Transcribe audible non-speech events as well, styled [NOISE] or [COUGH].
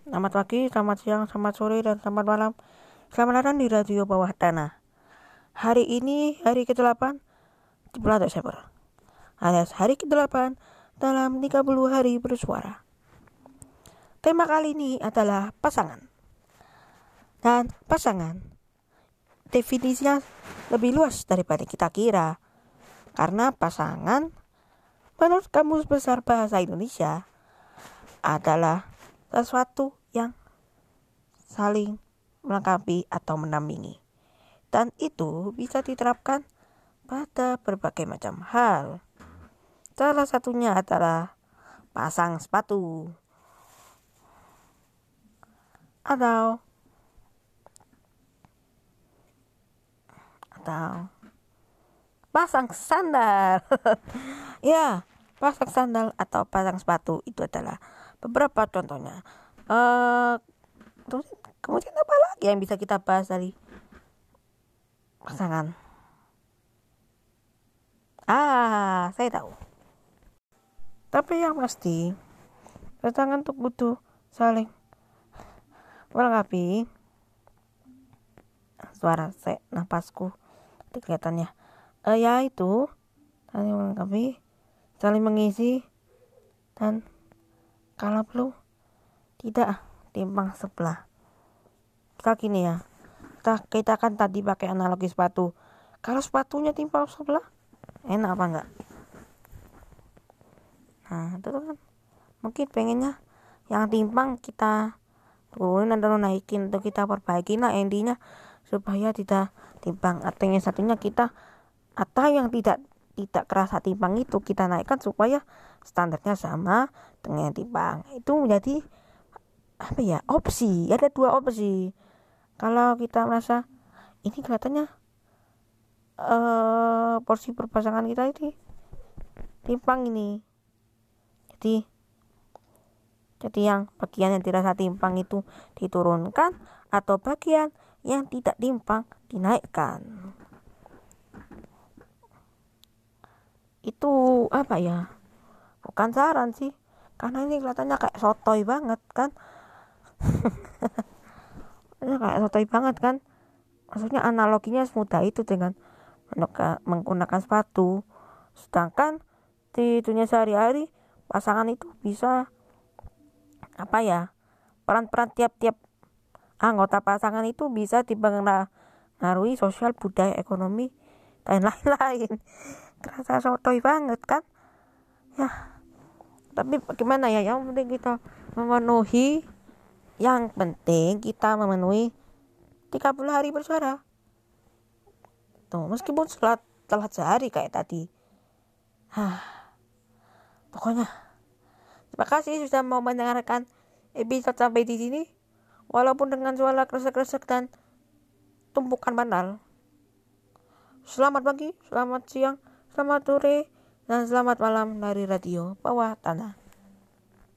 Selamat pagi, selamat siang, selamat sore, dan selamat malam. Selamat datang di Radio Bawah Tanah. Hari ini hari ke-8 di bulan Desember. Alias hari ke-8 dalam 30 hari bersuara. Tema kali ini adalah pasangan. Dan pasangan definisinya lebih luas daripada kita kira. Karena pasangan menurut Kamus Besar Bahasa Indonesia adalah sesuatu yang saling melengkapi atau menampingi. Dan itu bisa diterapkan pada berbagai macam hal. Salah satunya adalah pasang sepatu. Atau atau pasang sandal. [LAUGHS] ya, pasang sandal atau pasang sepatu itu adalah beberapa contohnya. Uh, kemudian apa lagi yang bisa kita bahas dari pasangan? Ah saya tahu. Tapi yang pasti pasangan untuk butuh saling melengkapi suara saya napasku kelihatannya. Uh, ya itu saling melengkapi saling mengisi dan kalau perlu tidak. Timbang sebelah. Kita gini ya. Kita, kita kan tadi pakai analogi sepatu. Kalau sepatunya timbang sebelah enak apa enggak? Nah itu kan. Mungkin pengennya yang timbang kita turunin atau naikin untuk kita perbaiki. Nah intinya supaya tidak timbang. Atau yang satunya kita atau yang tidak tidak kerasa timbang itu kita naikkan supaya standarnya sama dengan timbang itu menjadi apa ya opsi. Ada dua opsi. Kalau kita merasa ini kelihatannya uh, porsi perpasangan kita ini timpang ini. Jadi jadi yang bagian yang dirasa timpang itu diturunkan atau bagian yang tidak timpang dinaikkan itu apa ya bukan saran sih. Karena ini kelihatannya kayak sotoy banget kan? [LAUGHS] Ini kayak sotoy banget kan? Maksudnya analoginya semudah itu dengan menggunakan sepatu. Sedangkan di dunia sehari-hari pasangan itu bisa apa ya peran-peran tiap-tiap anggota pasangan itu bisa dipengaruhi sosial budaya ekonomi dan lain-lain kerasa sotoy banget kan? Ya tapi bagaimana ya? Yang penting kita memenuhi yang penting kita memenuhi 30 hari bersuara. Tuh meskipun setelah telat sehari kayak tadi. Hah, pokoknya terima kasih sudah mau mendengarkan episode sampai di sini. Walaupun dengan suara kresek-kresek dan tumpukan banal selamat pagi selamat siang Selamat sore dan selamat malam dari Radio Bawah Tanah.